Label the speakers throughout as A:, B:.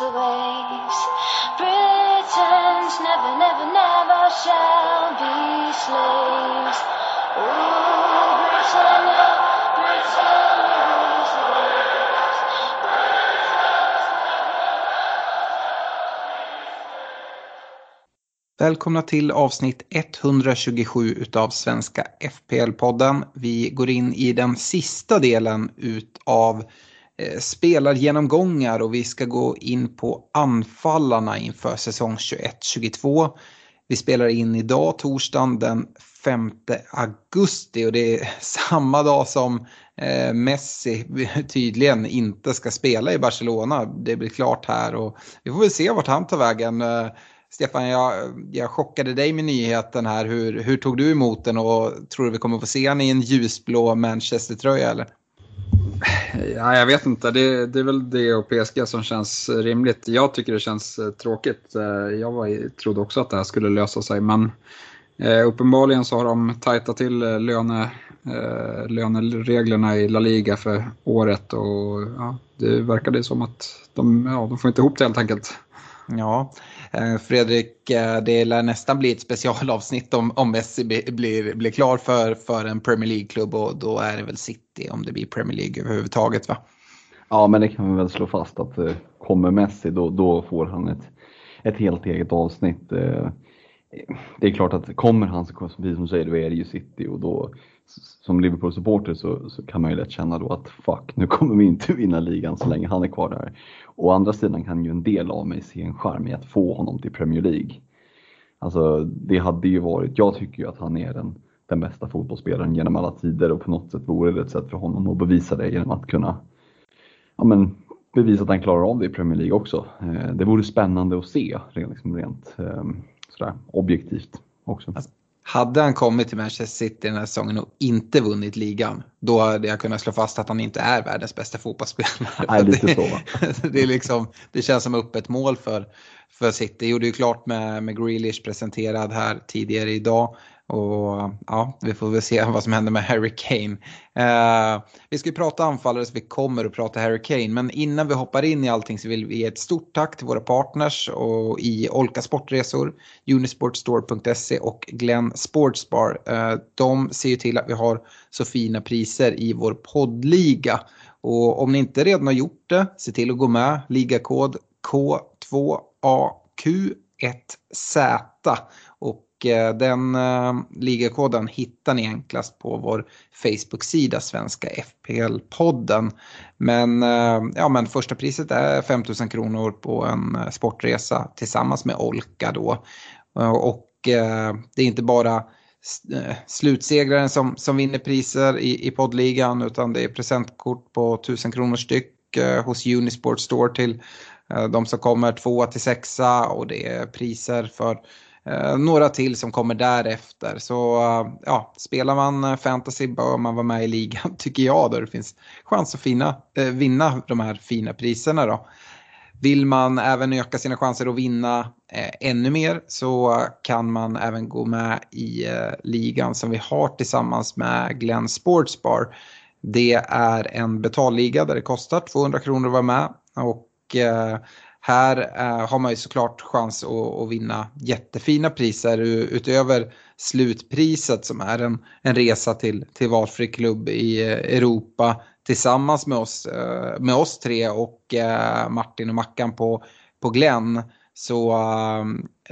A: Rules the waves. Britons never, never, never shall be slaves. Rule Britannia, Britannia.
B: Välkomna till avsnitt 127 utav Svenska FPL-podden. Vi går in i den sista delen utav Eh, spelargenomgångar och vi ska gå in på anfallarna inför säsong 21-22. Vi spelar in idag, torsdagen den 5 augusti och det är samma dag som eh, Messi tydligen inte ska spela i Barcelona. Det blir klart här och vi får väl se vart han tar vägen. Eh, Stefan, jag, jag chockade dig med nyheten här. Hur, hur tog du emot den och tror du vi kommer få se honom i en ljusblå Manchester-tröja eller?
C: Ja, jag vet inte, det, det är väl det och PSG som känns rimligt. Jag tycker det känns eh, tråkigt. Eh, jag var, trodde också att det här skulle lösa sig, men eh, uppenbarligen så har de tajtat till eh, löne, eh, lönereglerna i La Liga för året och ja, det verkade som att de, ja, de får inte ihop det helt enkelt.
B: Ja, Eh, Fredrik, eh, det lär nästan bli ett specialavsnitt om, om Messi blir, blir, klar för, för en Premier League-klubb och då är det väl City om det blir Premier League överhuvudtaget va?
D: Ja, men det kan vi väl slå fast att eh, kommer Messi då, då får han ett, ett helt eget avsnitt. Det är klart att kommer han så, precis som du säger, då är det ju City och då som Liverpool-supporter så, så kan man ju lätt känna då att fuck, nu kommer vi inte vinna ligan så länge han är kvar där. Å andra sidan kan ju en del av mig se en charm i att få honom till Premier League. Alltså det hade ju varit, jag tycker ju att han är den, den bästa fotbollsspelaren genom alla tider och på något sätt vore det ett sätt för honom att bevisa det genom att kunna ja, men, bevisa att han klarar av det i Premier League också. Eh, Det vore spännande att se rent, liksom rent eh, sådär, objektivt också.
B: Alltså, hade han kommit till Manchester City den här säsongen och inte vunnit ligan, då hade jag kunnat slå fast att han inte är världens bästa fotbollsspelare.
D: Nej, lite
B: det,
D: så,
B: det, är liksom, det känns som öppet mål för, för City. Gjorde ju klart med, med Grealish presenterad här tidigare idag. Och ja, vi får väl se vad som händer med Harry Kane. Eh, vi ska ju prata anfallare så vi kommer att prata Harry Kane. Men innan vi hoppar in i allting så vill vi ge ett stort tack till våra partners och i Olka Sportresor, Unisportstore.se och Glenn Sportsbar. Eh, de ser ju till att vi har så fina priser i vår poddliga. Och om ni inte redan har gjort det, se till att gå med. Ligakod K2AQ1Z. Eh, den eh, ligakoden hittar ni enklast på vår Facebook-sida Svenska FPL-podden. Men, eh, ja, men första priset är 5 000 kronor på en sportresa tillsammans med Olka då. Och det är inte bara slutsegraren som, som vinner priser i, i poddligan utan det är presentkort på 1000 kronor styck hos Unisport Store till de som kommer tvåa till sexa och det är priser för Eh, några till som kommer därefter. Så eh, ja, spelar man eh, fantasy bör man vara med i ligan tycker jag då det finns chans att fina, eh, vinna de här fina priserna då. Vill man även öka sina chanser att vinna eh, ännu mer så kan man även gå med i eh, ligan som vi har tillsammans med Glenn Sportsbar. Det är en betalliga där det kostar 200 kronor att vara med och eh, här eh, har man ju såklart chans att, att vinna jättefina priser utöver slutpriset som är en, en resa till, till valfri klubb i eh, Europa tillsammans med oss, eh, med oss tre och eh, Martin och Mackan på, på Glenn så eh,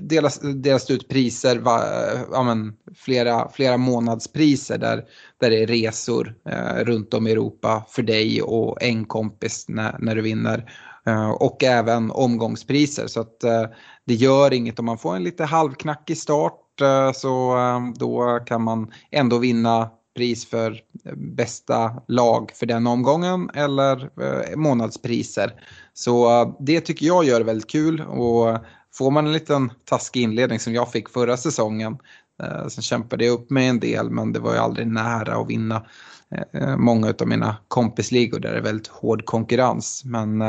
B: delas, delas det ut priser, va, eh, ja, men, flera, flera månadspriser där, där det är resor eh, runt om i Europa för dig och en kompis när, när du vinner. Eh, och även omgångspriser så att eh, det gör inget om man får en lite halvknackig start eh, så då kan man ändå vinna pris för bästa lag för den omgången eller månadspriser. Så det tycker jag gör det väldigt kul och får man en liten taskig inledning som jag fick förra säsongen Sen kämpade jag upp mig en del men det var ju aldrig nära att vinna många av mina kompisligor där det är väldigt hård konkurrens. Men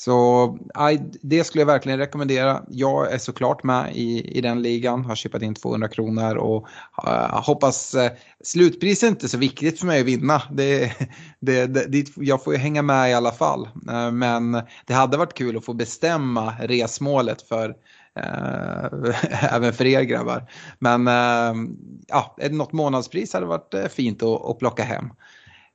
B: så aj, det skulle jag verkligen rekommendera. Jag är såklart med i, i den ligan, har köpt in 200 kronor och uh, hoppas eh, uh, slutpris är inte så viktigt för mig att vinna. Det, det, det, jag får ju hänga med i alla fall. Uh, men det hade varit kul att få bestämma resmålet för även för er grabbar. Men ja, något månadspris hade varit fint att, att plocka hem.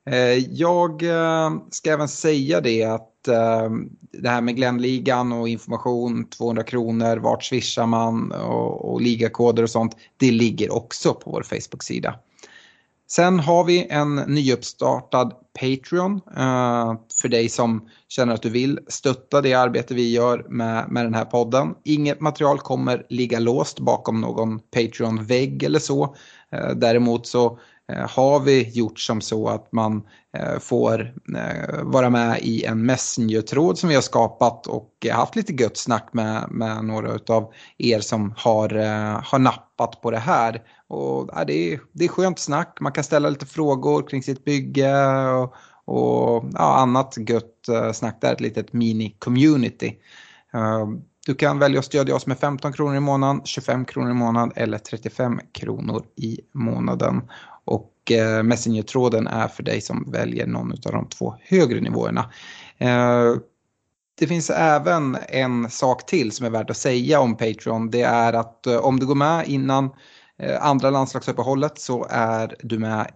B: Eh, jag eh, ska även säga det att eh, det här med Glenligan och information, 200 kronor, vart swishar man och, och ligakoder och sånt, det ligger också på vår Facebook-sida. Sen har vi en nyuppstartad Patreon för dig som känner att du vill stötta det arbete vi gör med, med den här podden. Inget material kommer ligga låst bakom någon Patreon-vägg eller så. Däremot så Eh, har vi gjort som så att man eh, får eh, vara med i en Messenger-tråd som vi har skapat och haft lite gött snack med, med några av er som har, har nappat på det här. Och, ja, det, är, det är skönt snack, man kan ställa lite frågor kring sitt bygge och, och ja, annat gött snack där, ett litet mini-community. Du kan välja att stödja oss med 15 kronor i månaden, 25 kronor i månaden eller 35 kronor i månaden. Och eh, Messenger-tråden är för dig som väljer någon av de två högre nivåerna. Eh, det finns även en sak till som är värt att säga om Patreon. Det är att eh, om du går med innan eh, andra landslagsuppehållet så är du med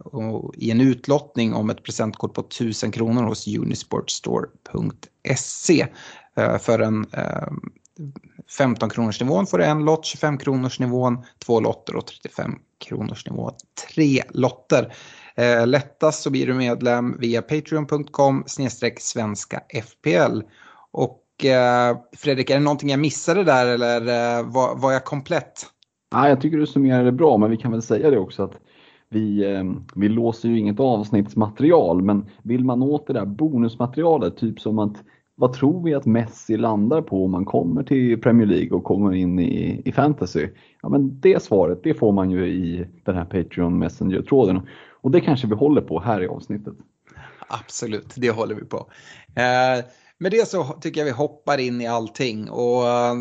B: i en utlottning om ett presentkort på 1000 kronor hos unisportstore.se. Eh, för en eh, 15 kronors nivån får du en lott, 25 kronors nivån två lotter och 35 kronors nivån tre lotter. Eh, lättast så blir du medlem via patreon.com svenska FPL. Och eh, Fredrik, är det någonting jag missade där eller eh, var, var jag komplett?
D: Ja, jag tycker du summerar det bra, men vi kan väl säga det också att vi, eh, vi låser ju inget avsnittsmaterial, men vill man åt det där bonusmaterialet, typ som att vad tror vi att Messi landar på om man kommer till Premier League och kommer in i, i fantasy? Ja, men det svaret det får man ju i den här Patreon Messenger-tråden och det kanske vi håller på här i avsnittet.
B: Absolut, det håller vi på. Eh, med det så tycker jag vi hoppar in i allting. Och eh,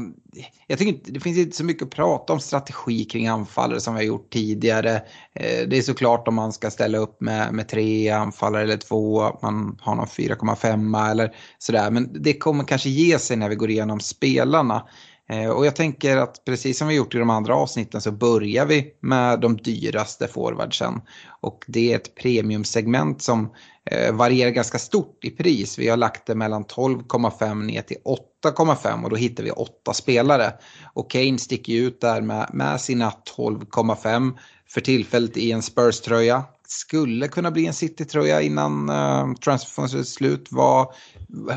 B: jag tycker inte, det finns inte så mycket att prata om strategi kring anfallare som vi har gjort tidigare. Eh, det är såklart om man ska ställa upp med, med tre anfallare eller två, man har någon 4,5 eller sådär. Men det kommer kanske ge sig när vi går igenom spelarna. Eh, och jag tänker att precis som vi gjort i de andra avsnitten så börjar vi med de dyraste forwardsen. Och det är ett premiumsegment som Eh, varierar ganska stort i pris. Vi har lagt det mellan 12,5 ner till 8,5 och då hittar vi åtta spelare. Och Kane sticker ut där med, med sina 12,5 för tillfället i en Spurs-tröja. Skulle kunna bli en City-tröja innan eh, uh, transferfönstret är slut. Vad,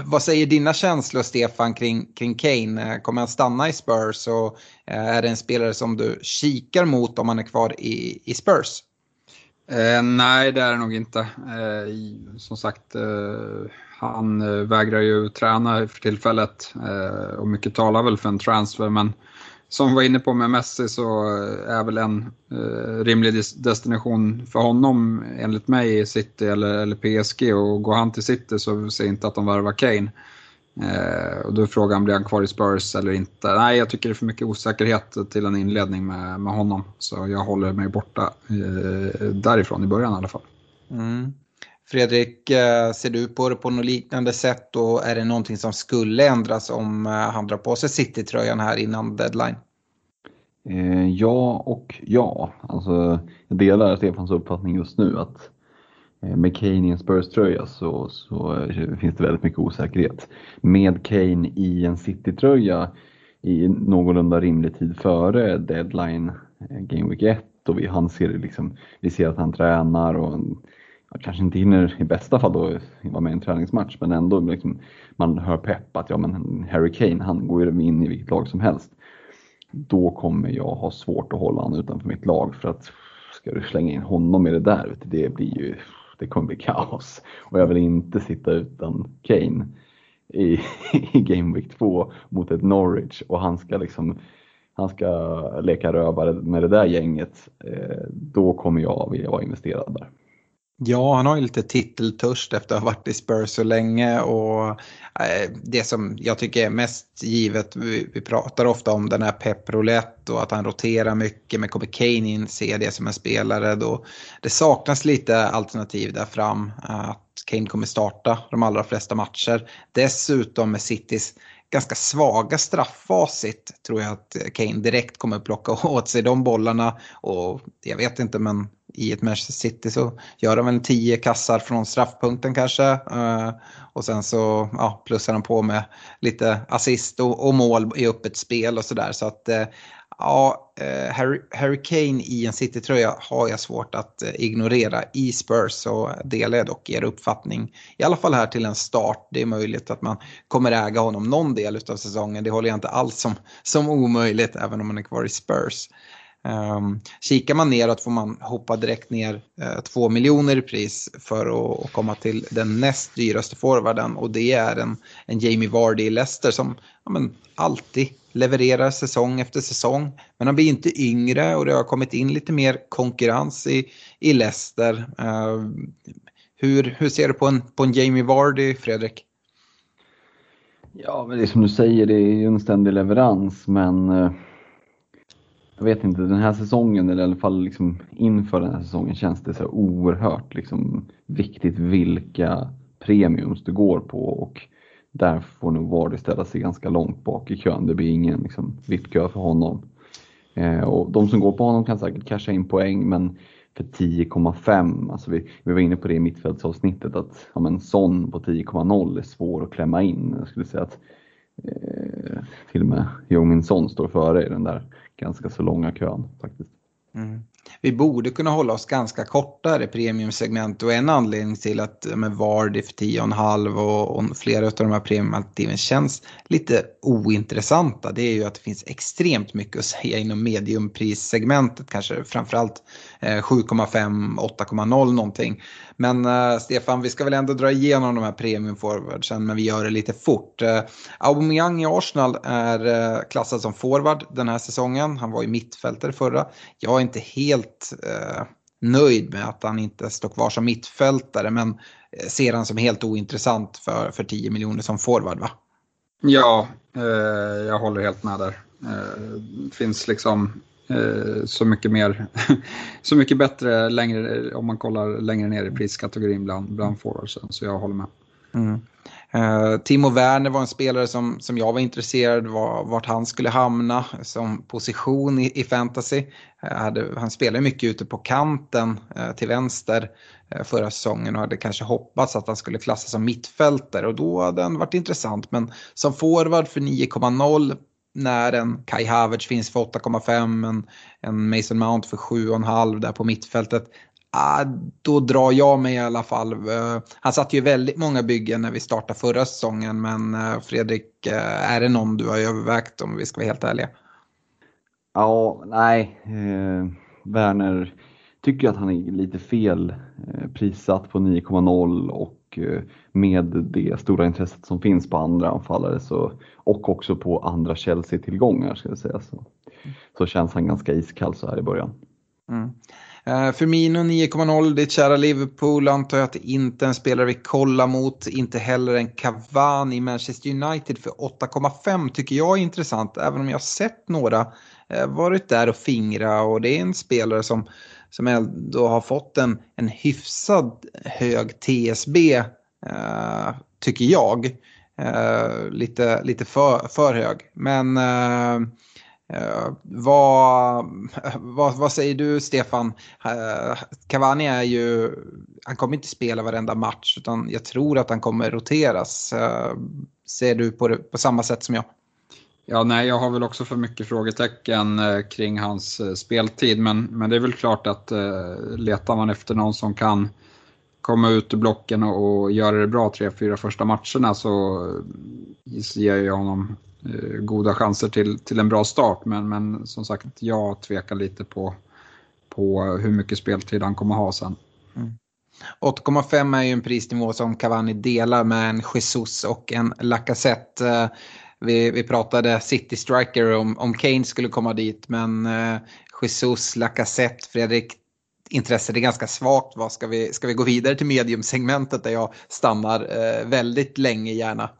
B: vad säger dina känslor Stefan kring, kring Kane? Eh, kommer han stanna i Spurs och uh, är det en spelare som du kikar mot om han är kvar i, i Spurs?
C: Eh, nej, det är det nog inte. Eh, som sagt, eh, han eh, vägrar ju träna för tillfället eh, och mycket talar väl för en transfer. Men som vi var inne på med Messi så eh, är väl en eh, rimlig destination för honom enligt mig City eller, eller PSG. Och går han till City så ser jag inte att de värvar Kane. Eh, och då är frågan, blir han kvar i Spurs eller inte? Nej, jag tycker det är för mycket osäkerhet till en inledning med, med honom. Så jag håller mig borta eh, därifrån i början i alla fall.
B: Mm. Fredrik, eh, ser du på det på något liknande sätt och är det någonting som skulle ändras om eh, han drar på sig City-tröjan här innan deadline?
D: Eh, ja och ja. Alltså, jag delar Stefans uppfattning just nu att Eh, med Kane i en Spurs-tröja så, så eh, finns det väldigt mycket osäkerhet. Med Kane i en City-tröja i någorlunda rimlig tid före deadline eh, Game Week 1 och vi, han ser liksom, vi ser att han tränar och ja, kanske inte hinner i bästa fall då vara med i en träningsmatch men ändå liksom, man hör pepp att ja, men Harry Kane han går ju in i vilket lag som helst. Då kommer jag ha svårt att hålla honom utanför mitt lag för att ska du slänga in honom i det där, det blir ju det kommer bli kaos. Och jag vill inte sitta utan Kane i, i Game Week 2 mot ett Norwich och han ska liksom han ska leka rövare med det där gänget, eh, då kommer jag vilja vara investerad där.
B: Ja, han har ju lite titeltörst efter att ha varit i Spurs så länge och eh, det som jag tycker är mest givet, vi, pratar ofta om den här Pep Roulette och att han roterar mycket, men kommer Kane in ser det som en spelare då det saknas lite alternativ där fram. Att Kane kommer starta de allra flesta matcher. Dessutom med Citys ganska svaga strafffacit tror jag att Kane direkt kommer plocka åt sig de bollarna. Och jag vet inte men i ett Manchester City så gör de väl tio kassar från straffpunkten kanske. Eh, och sen så ja, plussar de på med lite assist och, och mål i öppet spel och sådär. Så att eh, ja, eh, Harry, Harry Kane i en City-tröja har jag svårt att ignorera. I Spurs så delar jag dock er uppfattning. I alla fall här till en start. Det är möjligt att man kommer äga honom någon del av säsongen. Det håller jag inte alls som, som omöjligt även om han är kvar i Spurs. Um, kikar man neråt får man hoppa direkt ner eh, uh, 2 miljoner i pris för att, att, komma till den näst dyraste forwarden och det är en, en Jamie Vardy i Leicester som ja, men, alltid levererar säsong efter säsong. Men han blir inte yngre och det har kommit in lite mer konkurrens i, i Leicester. Uh, hur, hur ser du på en, på en Jamie Vardy, Fredrik?
D: Ja, men det är som du säger, det är ju en ständig leverans men uh jag vet inte, den här säsongen, eller i alla fall liksom inför den här säsongen, känns det så oerhört liksom viktigt vilka premiums du går på och där får nog Vardy ställa sig ganska långt bak i kön. Det blir ingen liksom, VIP-kö för honom. Eh, och de som går på honom kan säkert casha in poäng men för 10,5, alltså vi, vi var inne på det i mittfältsavsnittet att ja, men sån på 10,0 är svår att klämma in. Jag skulle säga att eh, till och med Jong Son står före i den där ganska så långa kön faktiskt.
B: Mm. Vi borde kunna hålla oss ganska korta i premiumsegment och en anledning till att med Vardy för 10,5 och, och flera av de här premiumalternativen känns lite ointressanta det är ju att det finns extremt mycket att säga inom mediumprissegmentet kanske framförallt Eh, 7,5, 8,0 någonting. Men eh, Stefan, vi ska väl ändå dra igenom de här premium forwardsen, men vi gör det lite fort. Eh, Aubameyang i Arsenal är klassad som forward den här säsongen. Han var ju mittfältare förra. Jag är inte helt nöjd med att han inte står kvar som mittfältare, men ser han som helt ointressant för, för 10 miljoner som forward, va?
C: Ja, jag håller helt med där. finns liksom Eh, så mycket mer, så mycket bättre längre, om man kollar längre ner i priskategorin bland, bland forwardsen. Så jag håller med.
B: Mm. Uh, Timo Werner var en spelare som, som jag var intresserad av vart han skulle hamna som position i, i fantasy. Uh, hade, han spelade mycket ute på kanten uh, till vänster förra säsongen och hade kanske hoppats att han skulle klassas som mittfältare och då hade han varit intressant. Men som forward för 9,0 när en Kai Havertz finns för 8,5, en, en Mason Mount för 7,5 där på mittfältet. Ah, då drar jag mig i alla fall. Uh, han satt ju väldigt många byggen när vi startade förra säsongen men uh, Fredrik, uh, är det någon du har övervägt om vi ska vara helt ärliga?
D: Ja, nej. Werner tycker att han är lite fel eh, prissatt på 9,0 och eh, med det stora intresset som finns på andra anfallare så, och också på andra Chelsea-tillgångar ska jag säga så, så känns han ganska iskall så här i början.
B: Mm. Uh, Firmino 9,0, ditt kära Liverpool antar jag att det inte är en spelare vi kollar mot. Inte heller en Cavani i Manchester United för 8,5 tycker jag är intressant. Även om jag har sett några uh, varit där och fingra och det är en spelare som som ändå har fått en, en hyfsad hög TSB, eh, tycker jag. Eh, lite lite för, för hög. Men eh, eh vad, vad, vad, säger du Stefan? Eh, Cavani är ju, han kommer inte spela varenda match utan jag tror att han kommer roteras. Eh, ser du på det på samma sätt som jag?
C: Ja, nej, jag har väl också för mycket frågetecken eh, kring hans eh, speltid men, men det är väl klart att eh, letar man efter någon som kan komma ut ur blocken och, och göra det bra tre, fyra första matcherna så ger jag honom eh, goda chanser till, till en bra start. Men, men som sagt, jag tvekar lite på, på hur mycket speltid han kommer ha sen. Mm.
B: 8,5 är ju en prisnivå som Cavani delar med en Jesus och en Lacazette. Vi, vi pratade City Striker om, om Kane skulle komma dit men eh, Jesus, Lacazette, Fredrik, intresset är ganska svagt. Vad ska, vi, ska vi gå vidare till mediumsegmentet där jag stannar eh, väldigt länge gärna?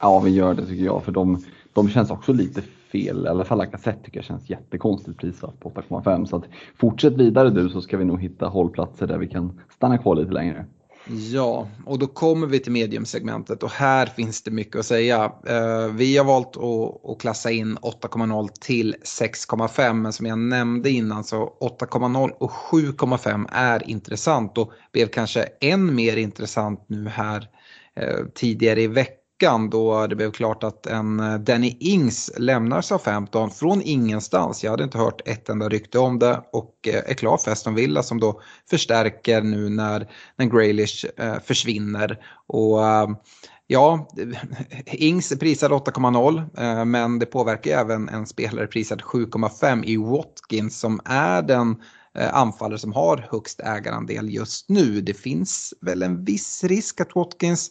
D: Ja, vi gör det tycker jag. För de, de känns också lite fel. I alla fall Lacazette tycker jag känns jättekonstigt prissatt på 8,5. Så att fortsätt vidare du så ska vi nog hitta hållplatser där vi kan stanna kvar lite längre.
B: Ja, och då kommer vi till mediumsegmentet och här finns det mycket att säga. Eh, vi har valt att, klassa in 8,0 till 6,5 men som jag nämnde innan så 8,0 och 7,5 är intressant och blev kanske än mer intressant nu här eh, tidigare i veckan veckan då det blev klart att en eh, Danny Ings lämnar Southampton från ingenstans. Jag hade inte hört ett enda rykte om det och eh, är klar för Aston Villa som då förstärker nu när, när Graylish eh, försvinner. Och Ja, Ings är prisad 8,0 men det påverkar även en spelare prisad 7,5 i Watkins som är den anfallare som har högst ägarandel just nu. Det finns väl en viss risk att Watkins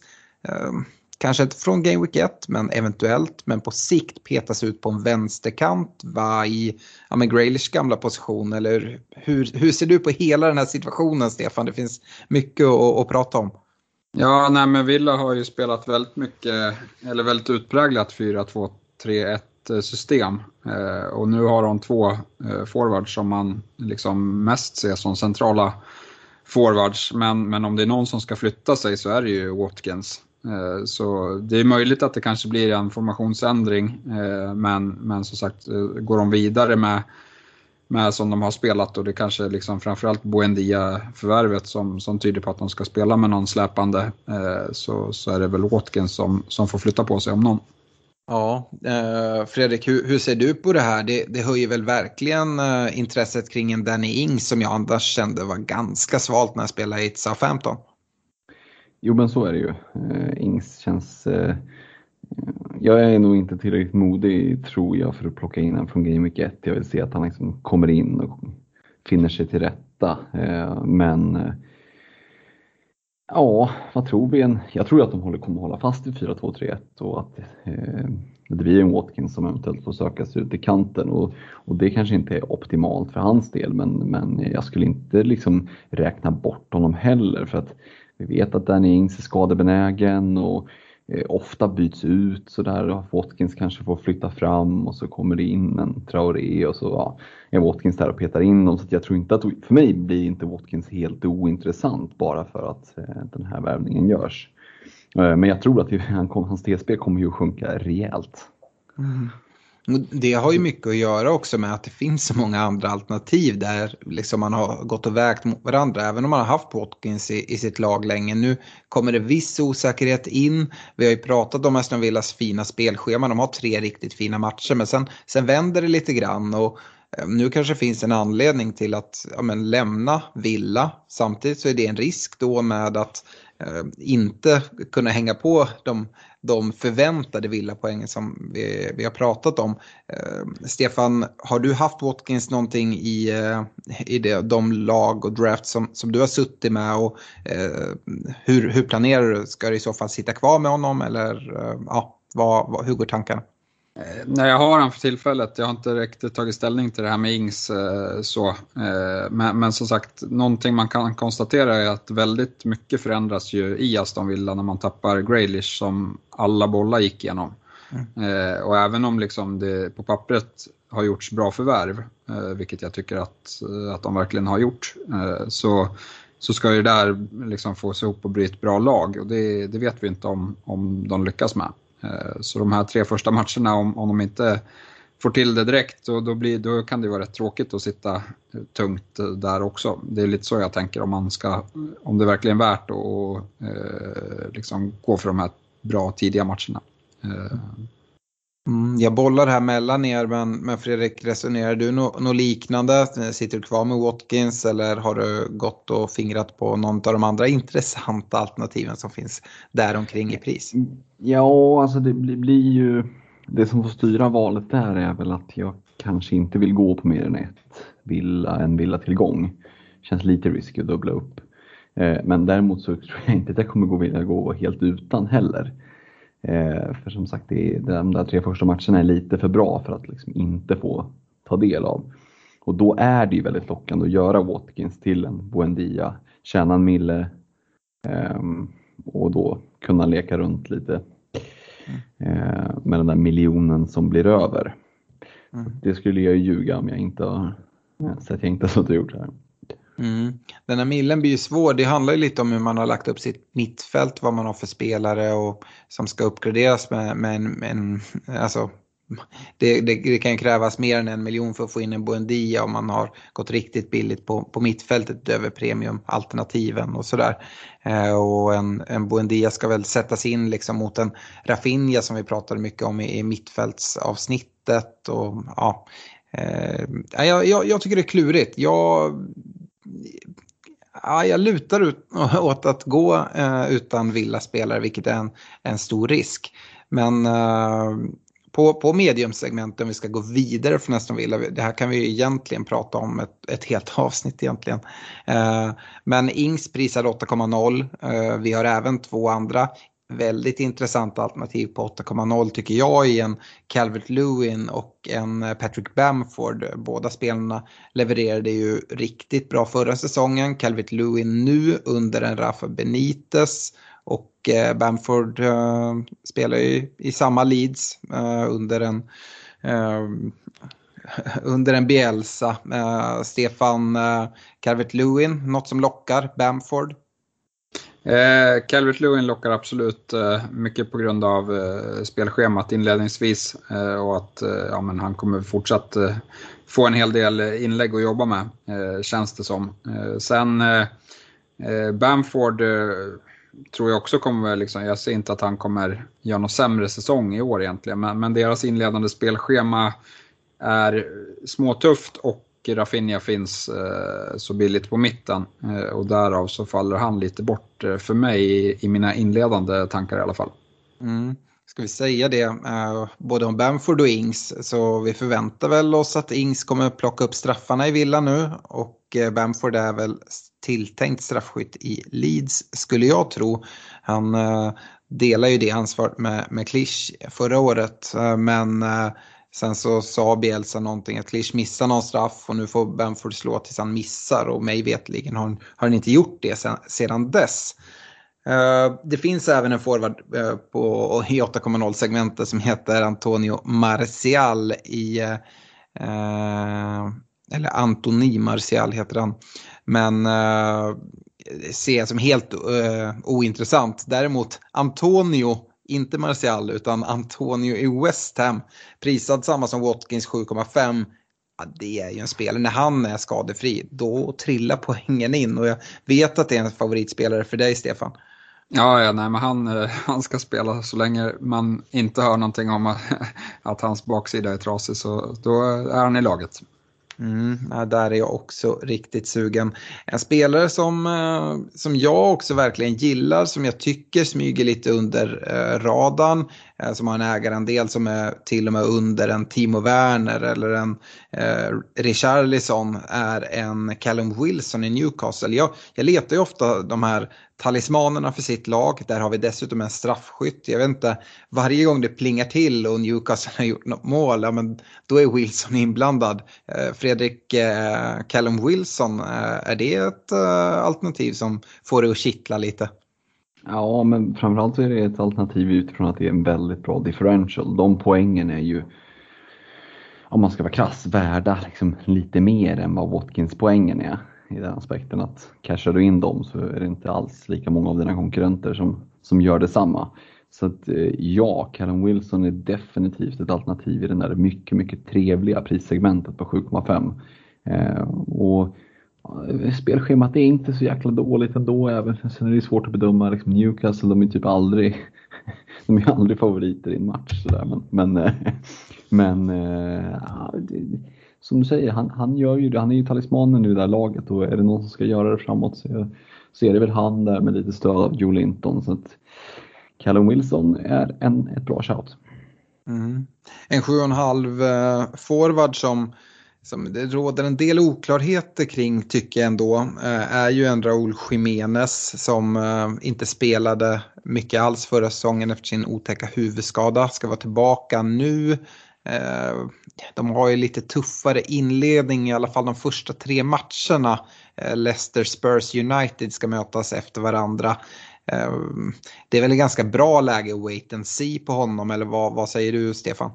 B: kanske inte från Game Week 1, men eventuellt, men på sikt petas ut på en vänsterkant va, i ja, men Graylish gamla position. Eller hur, hur ser du på hela den här situationen, Stefan? Det finns mycket att, att prata om.
C: Ja, nej, men Villa har ju spelat väldigt mycket, eller väldigt utpräglat 4-2-3-1 system. Eh, och nu har de två eh, forwards som man liksom mest ser som centrala forwards. Men, men om det är någon som ska flytta sig så är det ju Watkins. Eh, så det är möjligt att det kanske blir en formationsändring, eh, men, men som sagt, eh, går de vidare med, med som de har spelat och det kanske liksom framförallt Buendia-förvärvet som, som tyder på att de ska spela med någon släpande, så, så är det väl Watkins som, som får flytta på sig om någon.
B: Ja, eh, Fredrik, hur, hur, ser du på det här? Det, det höjer väl verkligen eh, intresset kring en Danny Ings som jag annars kände var ganska svalt när jag spelade i Southampton.
D: Jo men så är det ju. Eh, Ings känns... Eh, jag är nog inte tillräckligt modig tror jag för att plocka in honom från Game Week 1. Jag vill se att han liksom kommer in och finner sig till rätta. Eh, men Ja, vad tror vi? Jag tror att de håller, kommer hålla fast vid 4-2-3-1 och att det blir en Watkins som eventuellt får söka sig ut i kanten och, och det kanske inte är optimalt för hans del men, men jag skulle inte liksom räkna bort honom heller för att vi vet att Danny Ings är skadebenägen och eh, ofta byts ut sådär. Watkins kanske får flytta fram och så kommer det in en Traoré och så ja, är Watkins där och petar in dem. Så jag tror inte att, för mig blir inte Watkins helt ointressant bara för att eh, den här värvningen görs. Eh, men jag tror att hans TSB kommer ju att sjunka rejält.
B: Mm. Det har ju mycket att göra också med att det finns så många andra alternativ där liksom man har gått och vägt mot varandra. Även om man har haft Watkins i, i sitt lag länge. Nu kommer det viss osäkerhet in. Vi har ju pratat om Aston Villas fina spelschema. De har tre riktigt fina matcher men sen, sen vänder det lite grann. Och, eh, nu kanske finns en anledning till att ja, men, lämna Villa. Samtidigt så är det en risk då med att Eh, inte kunna hänga på de de förväntade villapoängen som vi, vi har pratat om. Eh, Stefan, har du haft Watkins någonting i, eh, i det, de lag och draft som, som du har suttit med och eh, hur, hur planerar du? Ska du i så fall sitta kvar med honom eller eh, ja, vad, vad, hur går tankarna?
C: Eh, Nej, jag har han för tillfället. Jag har inte riktigt tagit ställning till det här med Ings. Eh, så. Eh, men, men som sagt, någonting man kan konstatera är att väldigt mycket förändras ju i Aston Villa när man tappar Graylish som alla bollar gick igenom. Mm. Och även om liksom det på pappret har gjorts bra förvärv, vilket jag tycker att, att de verkligen har gjort, så, så ska det där liksom få sig ihop och bli ett bra lag. Och det, det vet vi inte om, om de lyckas med. Eh, så de här tre första matcherna, om, om de inte får till det direkt då, då, blir, då kan det vara rätt tråkigt att sitta tungt eh, där också. Det är lite så jag tänker om man ska, om det verkligen är värt att eh, liksom gå för de här bra tidiga matcherna. Eh.
B: Mm, jag bollar här mellan er, men, men Fredrik, resonerar du något no liknande? Sitter du kvar med Watkins eller har du gått och fingrat på någon av de andra intressanta alternativen som finns där omkring i pris?
D: Mm, ja, alltså det blir, blir ju det som får styra valet där är väl att jag kanske inte vill gå på mer än ett villa, en villatillgång. Känns lite risky att dubbla upp. Eh, men däremot så tror jag inte att jag kommer gå vilja gå helt utan heller. Eh, för som sagt, det de där tre första matcherna är lite för bra för att liksom inte få ta del av. Och då är det ju väldigt lockande att göra Watkins till en Buendia, tjäna en mille ehm, och då kunna leka runt lite eh, med den där miljonen som blir över. Mm. Det skulle jag ljuga om jag inte har sett jag inte suttit och gjort det här.
B: Mm. Den här millen blir ju svår. Det handlar ju lite om hur man har lagt upp sitt mittfält, vad man har för spelare och som ska uppgraderas med, med en, med en alltså det, det, det, kan krävas mer än en miljon för att få in en Buendia om man har gått riktigt billigt på, på mittfältet över premiumalternativen och sådär. Eh, och en, en Buendia ska väl sättas in liksom mot en Rafinha som vi pratade mycket om i, i mittfältsavsnittet. Och, ja, eh, jag, jag, jag tycker det är klurigt. Jag, ja, jag lutar ut, åt att gå eh, utan villaspelare vilket är en, en stor risk. Men eh, på, på mediumsegmentet om vi ska gå vidare från Aston Villa, det här kan vi ju egentligen prata om ett, ett helt avsnitt egentligen. Eh, men Ings prisar 8,0. Eh, vi har även två andra väldigt intressanta alternativ på 8,0 tycker jag i en Calvert Lewin och en Patrick Bamford. Båda spelarna levererade ju riktigt bra förra säsongen. Calvert Lewin nu under en Rafa Benitez och eh, Bamford eh, spelar ju i samma Leeds eh, under en under en Bielsa. Stefan Calvert-Lewin, något som lockar Bamford?
C: Eh, Calvert Lewin lockar absolut eh, mycket på grund av eh, spelschemat inledningsvis eh, och att eh, ja, men han kommer fortsatt eh, få en hel del inlägg att jobba med, eh, känns det som. sen Bamford tror jag också kommer, liksom, jag ser inte att han kommer göra någon sämre säsong i år egentligen, men, men deras inledande spelschema är småtufft och Rafinha finns eh, så billigt på mitten eh, och därav så faller han lite bort eh, för mig i, i, mina inledande tankar i alla fall.
B: Mm. Ska vi säga det, eh, både om Bamford och Ings, så vi förväntar väl oss att Ings kommer plocka upp straffarna i Villa nu och eh, Bamford är väl tilltänkt straffskytt i Leeds skulle jag tro. Han eh, delar ju det ansvaret med, med Klisch förra året men sen så sa Bielsa någonting att Klisch missar någon straff och nu får Benford slå tills han missar och mig vetligen har, har han inte gjort det sen, sedan dess. Uh, det finns även en forward uh, på i 8,0 segmentet som heter Antonio Marcial i uh, eller Antoni Marcial heter han. Men uh, ser jag som helt uh, ointressant. Däremot Antonio, inte Martial utan Antonio i West Ham, prisad samma som Watkins 7,5. Ja, det är ju en spelare, när han är skadefri, då trillar poängen in. Och jag vet att det är en favoritspelare för dig, Stefan.
C: Ja, ja nej, men han, eh, han ska spela så länge man inte hör någonting om att, att hans baksida är trasig, så då är han i laget.
B: Mm, där är jag också riktigt sugen. En spelare som, eh, som jag också verkligen gillar, som jag tycker smyger lite under eh, radarn, Eh, som har en ägarandel som är till och med under en Timo Werner eller en eh, Richarlison, är en Callum Wilson i Newcastle. Jag, jag letar ju ofta de här talismanerna för sitt lag. Där har vi dessutom en straffskytt. Jag vet inte, varje gång det plingar till och Newcastle har gjort något mål, ja, men då är Wilson inblandad. Eh, Fredrik eh, Callum Wilson, eh, är det ett eh, alternativ som får dig att kittla lite?
D: Ja, men framförallt så är det ett alternativ utifrån att det är en väldigt bra differential. De poängen är ju, om man ska vara krass, värda liksom lite mer än vad Watkins poängen är i den aspekten att cashar du in dem så är det inte alls lika många av dina konkurrenter som, som gör detsamma. Så att eh, ja, Callum Wilson är definitivt ett alternativ i det där mycket, mycket trevliga prissegmentet på 7,5. Eh, och spelschemat är inte så jäkla dåligt ändå. Även. Sen är det svårt att bedöma liksom Newcastle, de är typ aldrig, de är aldrig favoriter i en match. Sådär. Men, men, men ja, det, som du säger, han, han, gör ju det. Han är ju talismanen i det där laget och är det någon som ska göra det framåt så, så är det väl han där med lite stöd av Joe Linton. Så att Callum Wilson är en, ett bra shout.
B: Mm. En 7,5 eh, forward som, som det råder en del oklarheter kring tycker jag ändå eh, är ju en Raúl Jiménez som eh, inte spelade mycket alls förra säsongen efter sin otäcka huvudskada. Ska vara tillbaka nu. Eh, de har ju lite tuffare inledning i alla fall de första tre matcherna. Leicester, Spurs, United ska mötas efter varandra. Det är väl ett ganska bra läge att wait and see på honom eller vad, vad säger du Stefan?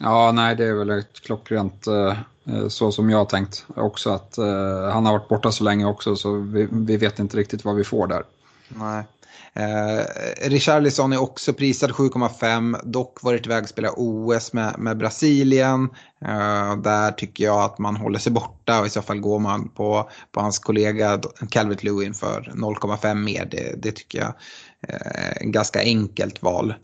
C: Ja, nej det är väl ett klockrent Eh, så som jag har tänkt också att eh, han har varit borta så länge också så vi, vi vet inte riktigt vad vi får där.
B: Nej. Eh, Richarlison är också prisad 7,5, dock varit iväg och spelat OS med, med Brasilien. Eh, där tycker jag att man håller sig borta och i så fall går man på, på hans kollega Calvert Lewin för 0,5 mer. Det, det, tycker jag eh, är eh, ganska enkelt val.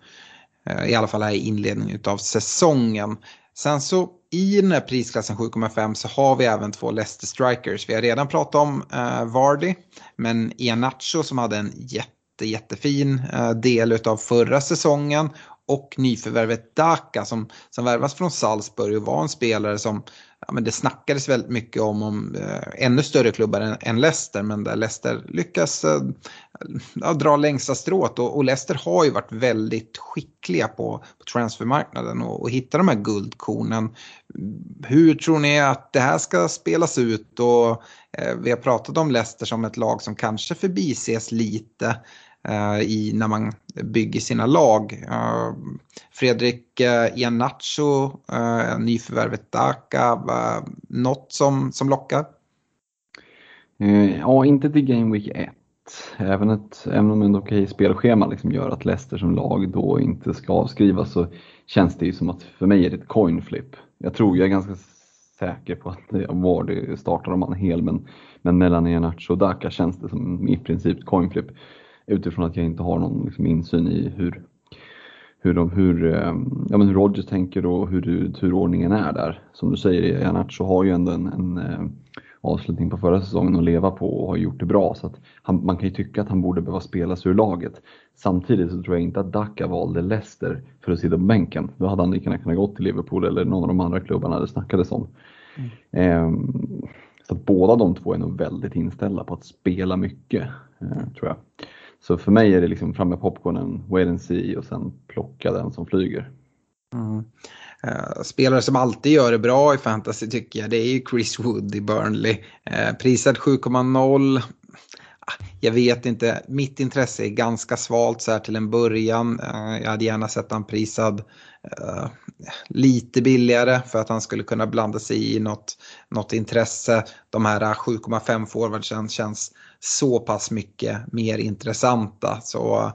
B: Eh, I alla fall här i inledningen av säsongen. Sen så i den här prisklassen 7,5 så har vi även två Leicester Strikers. Vi har redan pratat om eh, Vardy, men Ianacho som hade en jätte jättefin eh, del av förra säsongen och nyförvärvet Daka som, som värvas från Salzburg och var en spelare som ja, men det snackades väldigt mycket om, om eh, ännu större klubbar än, än, Leicester men där Leicester lyckas eh, ja, dra längsta strået och, och, Leicester har ju varit väldigt skickliga på, på transfermarknaden och, och hitta de här guldkornen. Hur tror ni att det här ska spelas ut och eh, vi har pratat om Leicester som ett lag som kanske förbises lite. Eh, i, när man bygger sina lag. Eh, Fredrik eh, uh, Ianacho, eh, nyförvärvet Daka, eh, något som, som lockar?
D: Ja, inte till Game Week 1. Även, ett, även om ett okej spelschema liksom gör att Leicester som lag då inte ska avskrivas så känns det ju som att för mig är det ett coin flip. Jag tror, jag är ganska säker på att Vardy startar om han är hel men, men mellan Iannaccio och Daka känns det som i princip coin flip utifrån att jag inte har någon liksom, insyn i hur, hur, de, hur, ehm, ja, men hur Rogers tänker och hur turordningen är där. Som du säger, Janacho har ju ändå en, en eh, avslutning på förra säsongen att leva på och har gjort det bra. Så att han, man kan ju tycka att han borde behöva spelas ur laget. Samtidigt så tror jag inte att Dacca valde Leicester för att sitta på bänken. Då hade han lika gärna kunnat gå till Liverpool eller någon av de andra klubbarna det snackades om. Mm. Ehm, så båda de två är nog väldigt inställda på att spela mycket, eh, tror jag. Så för mig är det liksom fram med popcornen, wait and see och sen plocka den som flyger.
B: Mm. Eh, spelare som alltid gör det bra i fantasy tycker jag det är ju Chris Wood i Burnley. Eh, prisad 7,0. Ah, jag vet inte, mitt intresse är ganska svalt så här till en början. Eh, jag hade gärna sett han prisad lite billigare för att han skulle kunna blanda sig i något, något intresse. De här 7,5 forwardsen känns så pass mycket mer intressanta. Så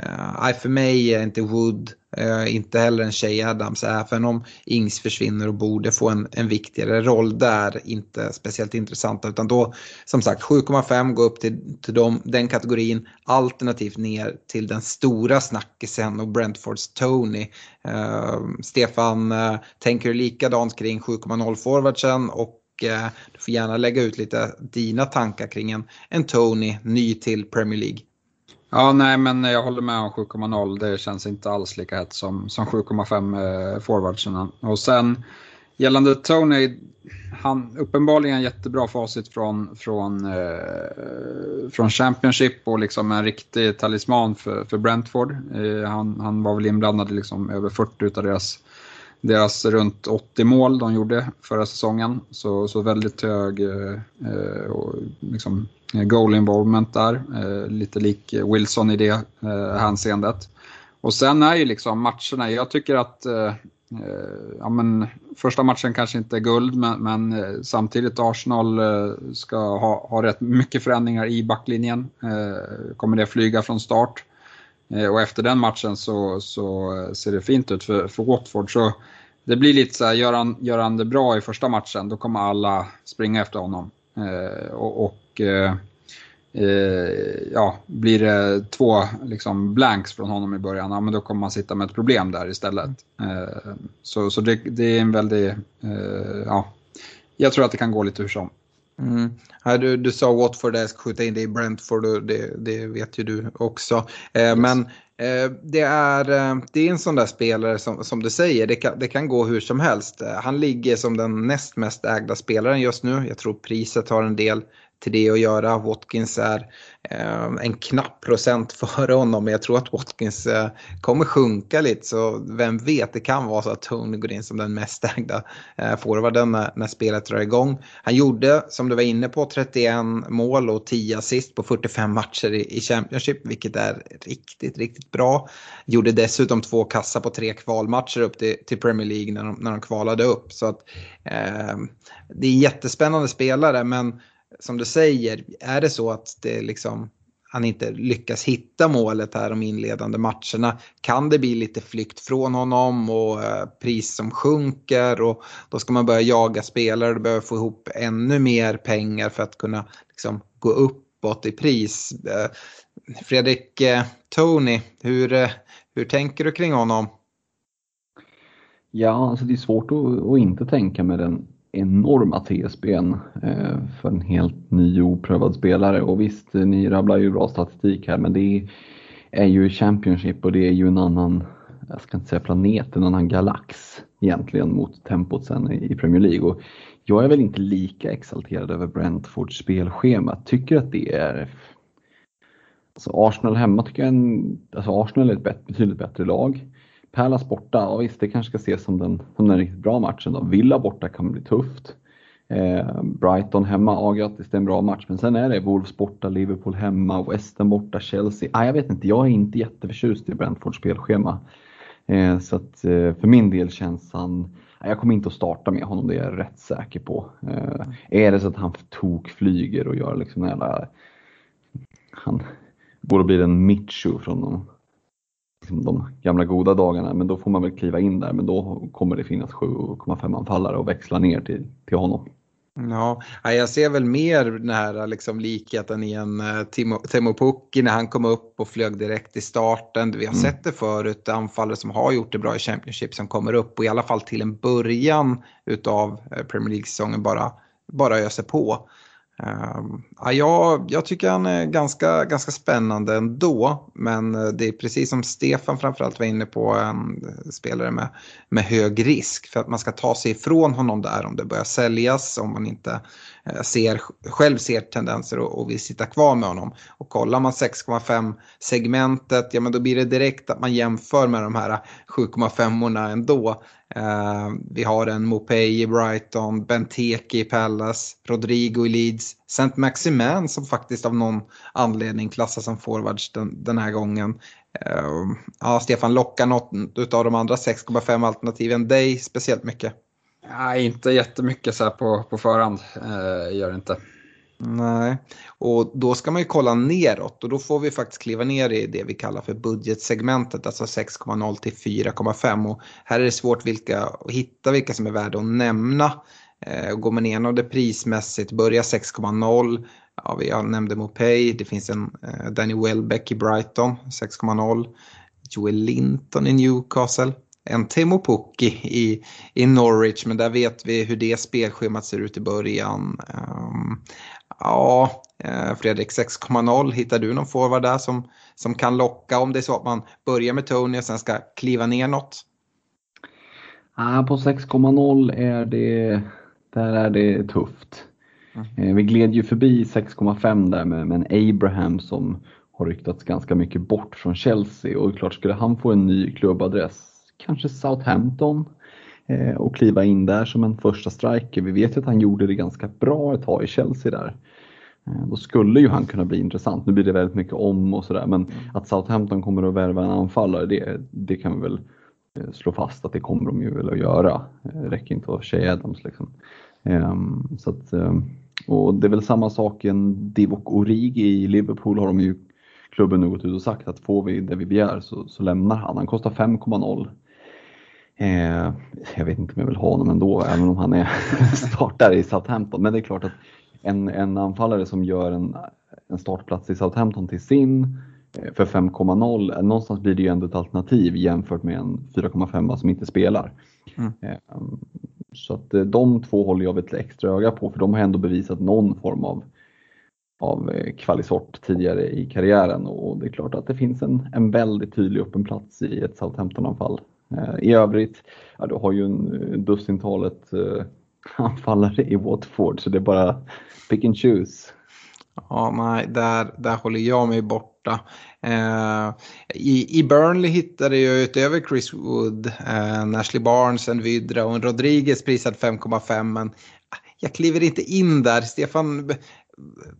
B: Uh, för mig är inte Wood, uh, inte heller en tjej-Adams, även om Ings försvinner och borde få en, en viktigare roll där, inte speciellt intressanta. Utan då, som sagt, 7,5 går upp till, till dem, den kategorin, alternativt ner till den stora snackisen och Brentfords Tony. Uh, Stefan, uh, tänker du likadant kring 7,0 forwardsen och du får gärna lägga ut lite dina tankar kring en, en Tony, ny till Premier League.
C: Ja, nej, men jag håller med om 7,0. Det känns inte alls lika hett som, som 7,5 eh, forwardsen. Och sen gällande Tony, han uppenbarligen jättebra facit från, från, eh, från Championship och liksom en riktig talisman för, för Brentford. Eh, han, han var väl inblandad i liksom över 40 av deras deras runt 80 mål de gjorde förra säsongen. Så, så väldigt hög eh, eh och liksom, Eh, goal involvement där. Eh, lite lik Wilson i det eh, hänseendet. Och sen är ju liksom matcherna, jag tycker att ja, men, första matchen kanske inte är guld men, men samtidigt Arsenal ska ha, ha rätt mycket förändringar i backlinjen. kommer det flyga från start? och efter den matchen så, så ser det fint ut för, för Watford. Så det blir lite så här, gör han, gör han det bra i första matchen då kommer alla springa efter honom. och, och eh, ja, blir det två liksom, blanks från honom i början, ja, men då kommer man sitta med ett problem där istället. Eh, så så det, det, är en väldigt, eh, ja, jag tror att det kan gå lite hur som.
B: Mm. Ja, du, du sa Watford, jag ska skjuta in det i Brentford, och det, det vet ju du också. Eh. Men eh, det, är, eh, det är en sån där spelare som, som du säger, det kan, det kan gå hur som helst. Han ligger som den näst mest ägda spelaren just nu. Jag tror priset har en del till det att göra. Watkins är ehm, en knapp procent före honom men jag tror att Watkins eh, kommer sjunka lite så vem vet, det kan vara så att Tony går in som den mest ägda eh, forwarden när, när spelet drar igång. Han gjorde, som du var inne på, 31 mål och 10 assist på 45 matcher i, i Championship vilket är riktigt, riktigt bra. Gjorde dessutom två kassar på tre kvalmatcher upp till, till Premier League när de, när de kvalade upp. Så att, eh, det är jättespännande spelare men som du säger, är det så att det liksom, han inte lyckas hitta målet här de inledande matcherna kan det bli lite flykt från honom och eh, pris som sjunker och då ska man börja jaga spelare och behöver få ihop ännu mer pengar för att kunna liksom, gå uppåt i pris. Eh, Fredrik eh, Tony, hur, eh, hur tänker du kring honom?
D: Ja, alltså det är svårt att, att inte tänka med den enorma TSBn eh, för en helt ny oprövad spelare. Och visst, eh, ni rabblar ju bra statistik här men det är ju Championship och det är ju en annan, jag ska inte säga planet, en annan galax egentligen mot tempot sen i Premier League. Och jag är väl inte lika exalterad över Brentfords spelschema. Tycker att det är Alltså Arsenal hemma tycker jag en, alltså Arsenal är ett betydligt bättre lag. Palace borta, ja visst det kanske ska ses som den, som den riktigt bra matchen då. Villa borta kan bli tufft. Eh, Brighton hemma, ja grattis det är en bra match. Men sen är det Wolves borta, Liverpool hemma, Western borta, Chelsea. Ah, jag vet inte, jag är inte jätteförtjust i Brentfords spelschema. Eh, så att eh, för min del känns han, ah, jag kommer inte att starta med honom, det är jag rätt säker på. Eh, är det så att han tok flyger och gör liksom en jävla, han borde bli en Mitchu från någon Liksom de gamla goda dagarna, men då får man väl kliva in där. Men då kommer det finnas 7,5 anfallare och växla ner till, till honom.
B: Ja, jag ser väl mer den här liksom likheten i en eh, Timo, Timo Pukki när han kom upp och flög direkt i starten. Vi har mm. sett det förut, anfallare som har gjort det bra i Championship som kommer upp och i alla fall till en början utav eh, Premier League-säsongen bara, bara öser på. Um, ja, jag, jag, tycker han är ganska, ganska spännande ändå. Men eh, det är precis som Stefan framförallt var inne på, en eh, spelare med, med hög risk. För att man ska ta sig ifrån honom där om det börjar säljas, om man inte Eh, ser, själv ser tendenser och, och vill sitta kvar med honom. Och kollar man 6,5 segmentet, ja men då blir det direkt att man jämför med de här 7,5orna ändå. Eh, vi har en Mopey i Brighton, Benteke i Palace, Rodrigo i Leeds, Saint Maximin som faktiskt av någon anledning klassas som forwards den, den här gången. Uh, ja, Stefan, lockar något av de andra 6,5 alternativen dig speciellt mycket?
C: Nej, inte jättemycket så här på, på förhand. Eh, gör det inte.
B: Nej, och då ska man ju kolla neråt och då får vi faktiskt kliva ner i det vi kallar för budgetsegmentet, alltså 6,0 till 4,5 och här är det svårt vilka, att hitta vilka som är värda att nämna. Eh, går man igenom det prismässigt, börja 6,0, ja, vi nämnde Mopay, det finns en eh, Danny Welbeck i Brighton, 6,0, Joel Linton i Newcastle, en Timo Pukki i, i Norwich, men där vet vi hur det spelschemat ser ut i början. Um, ja, eh, Fredrik 6,0, hittar du någon forward där som, som kan locka om det är så att man börjar med Tony och sen ska kliva ner något?
D: Ah, på 6,0 är det, där är det tufft. Mm. Vi gled ju förbi 6,5 där med, med en Abraham som har ryktats ganska mycket bort från Chelsea och klart skulle han få en ny klubbadress kanske Southampton eh, och kliva in där som en första striker. Vi vet ju att han gjorde det ganska bra ett tag i Chelsea där. Eh, då skulle ju han kunna bli intressant. Nu blir det väldigt mycket om och sådär men att Southampton kommer att värva en anfallare det, det kan vi väl eh, slå fast att det kommer de ju väl att göra. Det räcker inte att vara Shea Adams liksom. Ehm, så att, ehm, och det är väl samma sak i en Divock Origi i Liverpool har de ju klubben nu gått ut och sagt att får vi det vi begär så, så lämnar han. Han kostar 5,0. Eh, jag vet inte om jag vill ha honom ändå, även om han är startare i Southampton. Men det är klart att en, en anfallare som gör en, en startplats i Southampton till sin eh, för 5,0, eh, någonstans blir det ju ändå ett alternativ jämfört med en 4,5 som inte spelar. Mm. Eh, så att de två håller jag ett extra öga på för de har ändå bevisat någon form av, av kvalisort tidigare i karriären och det är klart att det finns en, en väldigt tydlig öppen plats i ett Southampton-anfall. Eh, I övrigt, ja, du har ju en eh, dussintalet eh, anfallare i Watford så det är bara pick and choose.
B: Ja, nej, där, där håller jag mig borta. Eh, i, I Burnley hittade jag utöver Chris Wood, eh, Ashley Barnes, en Vydra och en Rodriguez prisad 5,5 men ah, jag kliver inte in där. Stefan,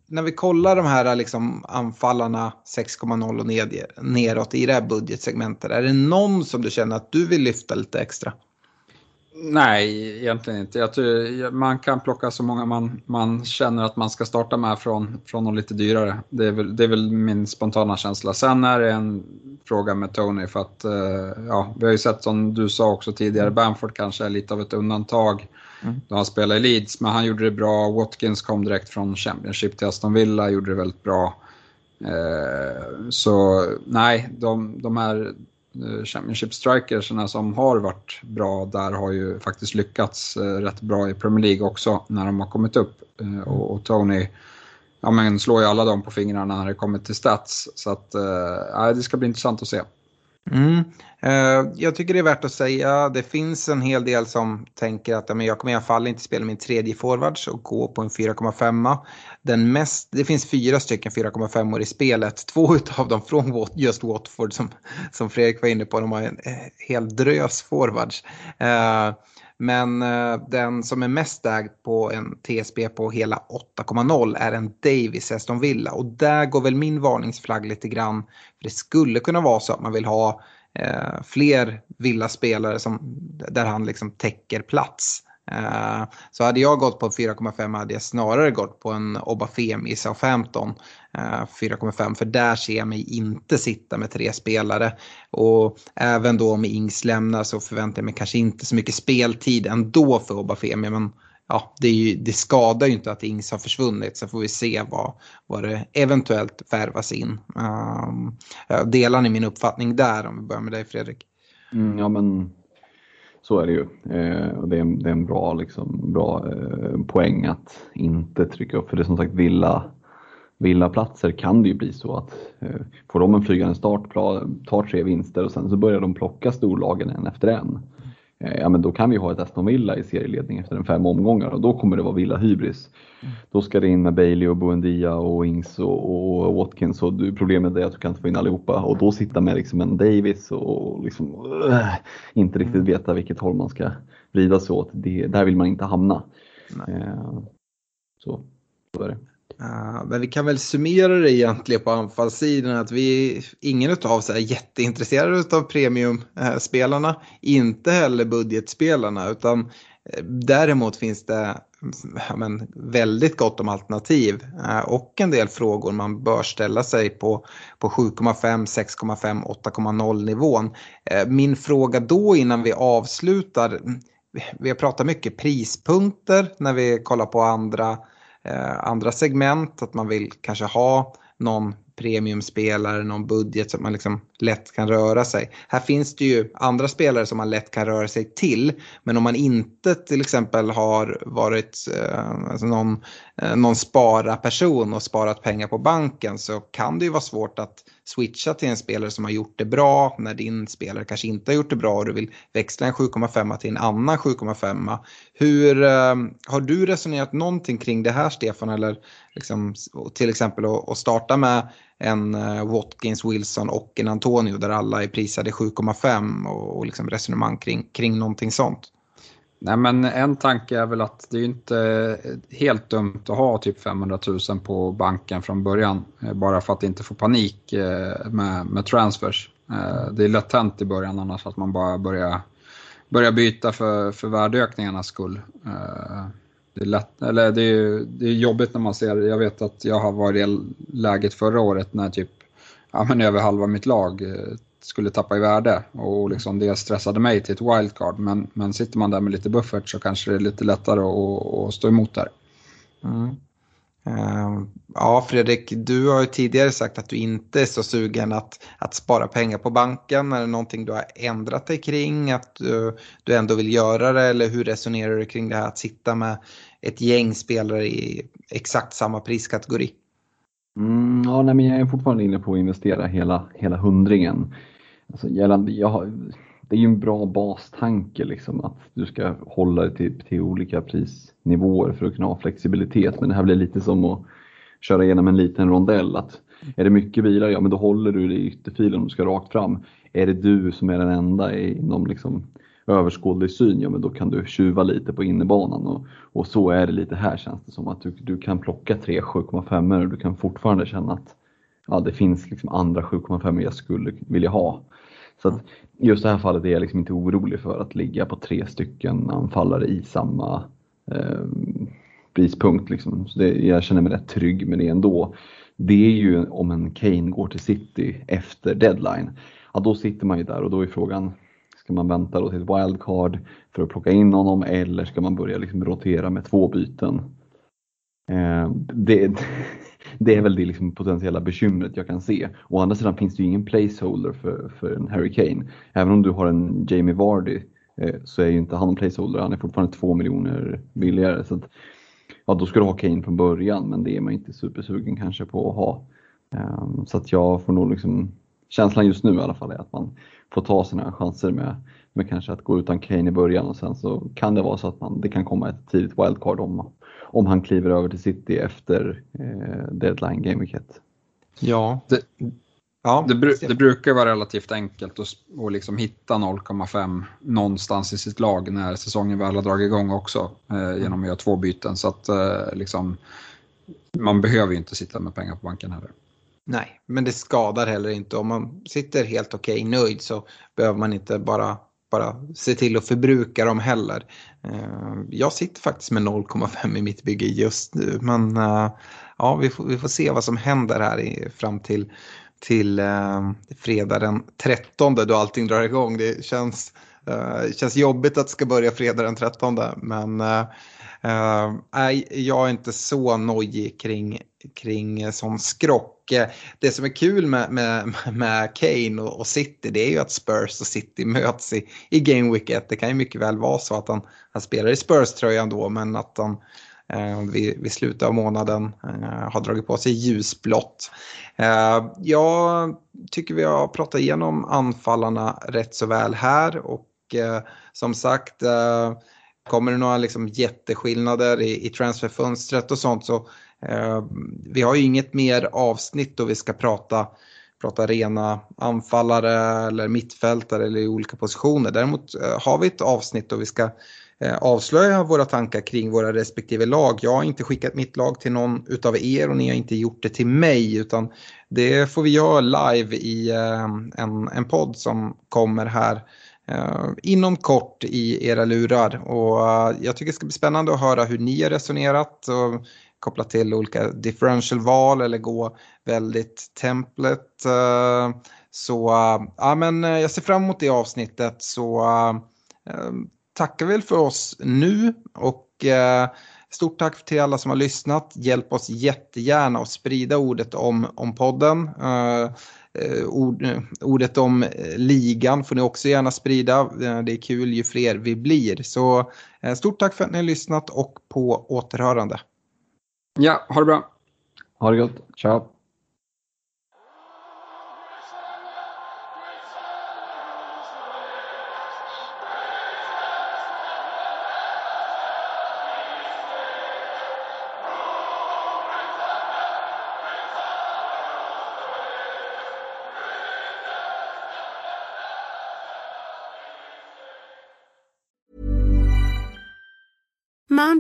B: när vi kollar de här liksom, anfallarna 6,0 och ned, neråt i det här budgetsegmentet, är det någon som du känner att du vill lyfta lite extra?
C: Nej, egentligen inte. Jag tror, man kan plocka så många man, man känner att man ska starta med från, från något lite dyrare. Det är, väl, det är väl min spontana känsla. Sen är det en fråga med Tony för att eh, ja, vi har ju sett som du sa också tidigare, Bamford kanske är lite av ett undantag. Mm. Då han spelade i Leeds, men han gjorde det bra. Watkins kom direkt från Championship till Aston Villa, gjorde det väldigt bra. Eh, så nej, de, de här eh, Championship strikersarna som har varit bra där har ju faktiskt lyckats eh, rätt bra i Premier League också när de har kommit upp. Eh, och, Tony ja, men slår ju alla dem på fingrarna när det kommer till stats. Så att, eh, det ska bli intressant att se.
B: Mm. Eh, jag tycker det är värt att säga, det finns en hel del som tänker att men jag kommer i alla fall inte spela min tredje forwards och gå på en 4,5. Den mest, det finns fyra stycken 4,5 i spelet, två av dem från just Watford som, som Fredrik var inne på, de har en eh, hel drös forwards. Eh, men eh, den som är mest ägd på en TSB på hela 8,0 är en Davis Aston Villa. Och där går väl min varningsflagg lite grann. För det skulle kunna vara så att man vill ha eh, fler Villa-spelare som, där han liksom täcker plats. Eh, så hade jag gått på 4,5 hade jag snarare gått på en Obafemi i Southampton. Eh, 4,5 för där ser jag mig inte sitta med tre spelare. Och även då om Ings lämnar så förväntar jag mig kanske inte så mycket speltid ändå för Obafemi. Men ja, det, ju, det, skadar ju inte att Ings har försvunnit så får vi se vad, vad det eventuellt värvas in. Um, delar ni min uppfattning där om vi börjar med dig Fredrik?
D: Mm, ja men så är det ju. Eh, och det, är, det är en bra, liksom, bra eh, poäng att inte trycka upp. För det är som sagt villa, villaplatser kan det ju bli så att eh, får de en flygande start, tar tre vinster och sen så börjar de plocka storlagen en efter en. Eh, ja men då kan vi ha ett Aston Villa i serieledning efter en fem omgångar och då kommer det vara Villa hybris. Mm. Då ska det in med Bailey och Buendia och Ings och, och Watkins och du, problemet är att du kan inte få in allihopa och då sitta med liksom en Davis och liksom, uh, inte riktigt mm. veta vilket håll man ska vrida sig åt. Det, där vill man inte hamna. Uh, så, så är det.
B: Uh, men vi kan väl summera det egentligen på anfallssidan att vi, ingen av oss är jätteintresserade av premiumspelarna, eh, inte heller budgetspelarna utan eh, däremot finns det ja, men, väldigt gott om alternativ uh, och en del frågor man bör ställa sig på, på 7,5, 6,5, 8,0 nivån. Min fråga då innan vi avslutar, vi har pratat mycket prispunkter när vi kollar på andra Eh, andra segment, att man vill kanske ha någon premiumspelare, någon budget så att man liksom lätt kan röra sig. Här finns det ju andra spelare som man lätt kan röra sig till. Men om man inte till exempel har varit eh, alltså någon, eh, någon spara person och sparat pengar på banken så kan det ju vara svårt att switcha till en spelare som har gjort det bra när din spelare kanske inte har gjort det bra och du vill växla en 7,5 till en annan 7,5. Hur eh, har du resonerat någonting kring det här Stefan eller liksom, till exempel att starta med en eh, Watkins, Wilson och en Antonio där alla är prisade 7,5 och, och liksom resonemang kring, kring någonting sånt?
C: Nej men en tanke är väl att det är inte helt dumt att ha typ 500 000 på banken från början. Eh, bara för att inte få panik eh, med, med transfers. Eh, det är lätt hänt i början annars att man bara börjar, börjar byta för, för värdeökningarnas skull. Det är, lätt, eller det, är, det är jobbigt när man ser, jag vet att jag har varit i läget förra året när typ ja, men över halva mitt lag skulle tappa i värde och liksom det stressade mig till ett wildcard. Men, men sitter man där med lite buffert så kanske det är lite lättare att, att stå emot där.
B: Mm. Uh, ja, Fredrik, du har ju tidigare sagt att du inte är så sugen att, att spara pengar på banken. Är det någonting du har ändrat dig kring? Att uh, du ändå vill göra det? Eller hur resonerar du kring det här att sitta med ett gäng spelare i exakt samma priskategori?
D: Mm, ja, nej, men jag är fortfarande inne på att investera hela, hela hundringen. Alltså, gällande, jag har, det är ju en bra bastanke liksom att du ska hålla dig till, till olika prisnivåer för att kunna ha flexibilitet. Men det här blir lite som att köra igenom en liten rondell. Att är det mycket bilar, ja men då håller du dig i ytterfilen om du ska rakt fram. Är det du som är den enda inom liksom överskådlig syn, ja men då kan du tjuva lite på innebanan. Och, och så är det lite här känns det som att du, du kan plocka tre 7,5 och du kan fortfarande känna att ja, det finns liksom andra 7,5 jag skulle vilja ha. Så att just det här fallet är jag liksom inte orolig för att ligga på tre stycken anfallare i samma eh, prispunkt. Liksom. Så det, jag känner mig rätt trygg med det ändå. Det är ju om en Kane går till City efter deadline. Ja, då sitter man ju där och då är frågan, ska man vänta då till ett wildcard för att plocka in honom eller ska man börja liksom rotera med två byten? Eh, det, det är väl det liksom potentiella bekymret jag kan se. Å andra sidan finns det ju ingen placeholder för, för en Harry Kane. Även om du har en Jamie Vardy eh, så är ju inte han en placeholder, han är fortfarande två miljoner billigare. Så att, ja, då ska du ha Kane från början men det är man inte supersugen kanske på att ha. Ehm, så att jag får nog liksom, känslan just nu i alla fall är att man får ta sina chanser med, med kanske att gå utan Kane i början och sen så kan det vara så att man, det kan komma ett tidigt wildcard om om han kliver över till City efter eh, deadline Game Week 1.
B: Ja.
C: Det, ja det, bru det, brukar vara relativt enkelt att, att liksom hitta 0,5 någonstans i sitt lag när säsongen väl har dragit igång också eh, genom att göra två byten. Så att eh, liksom, man behöver ju inte sitta med pengar på banken heller.
B: Nej, men det skadar heller inte. Om man sitter helt okej okay, nöjd så behöver man inte bara bara se till att förbruka dem heller. Eh, jag sitter faktiskt med 0,5 i mitt bygge just nu men eh, ja, vi får, vi får se vad som händer här fram till, till eh, fredag den 13 då allting drar igång. Det känns, eh, känns jobbigt att det ska börja fredag den 13 men nej, jag är inte så nojig kring, kring eh, sån skrock eh, det som är kul med, med, med Kane och, och, City det är ju att Spurs och City möts i, i Game Week 1. Det kan ju mycket väl vara så att han, han spelar i Spurs-tröjan då men att han eh, vid, vid slutet av månaden eh, har dragit på sig ljusblått. Eh, jag tycker vi har pratat igenom anfallarna rätt så väl här och eh, som sagt eh, Kommer det några liksom jätteskillnader i, i transferfönstret och sånt så Eh, vi har ju inget mer avsnitt då vi ska prata, prata rena anfallare eller mittfältare eller i olika positioner. Däremot eh, har vi ett avsnitt då vi ska eh, avslöja våra tankar kring våra respektive lag. Jag har inte skickat mitt lag till någon utav er och ni har inte gjort det till mig utan det får vi göra live i en, en podd som kommer här inom kort i era lurar. Och jag tycker det ska bli spännande att höra hur ni har resonerat. Kopplat till olika differential-val eller gå väldigt templet. Eh, så eh, ja, men eh, jag ser fram emot det avsnittet så tackar väl för oss nu och stort tack till alla som har lyssnat. Hjälp oss jättegärna att sprida ordet om, om podden. Ord, ordet om ligan får ni också gärna sprida. Det är kul ju fler vi blir. Så stort tack för att ni har lyssnat och på återhörande.
C: Ja, ha det bra.
D: Ha det gott. Ciao.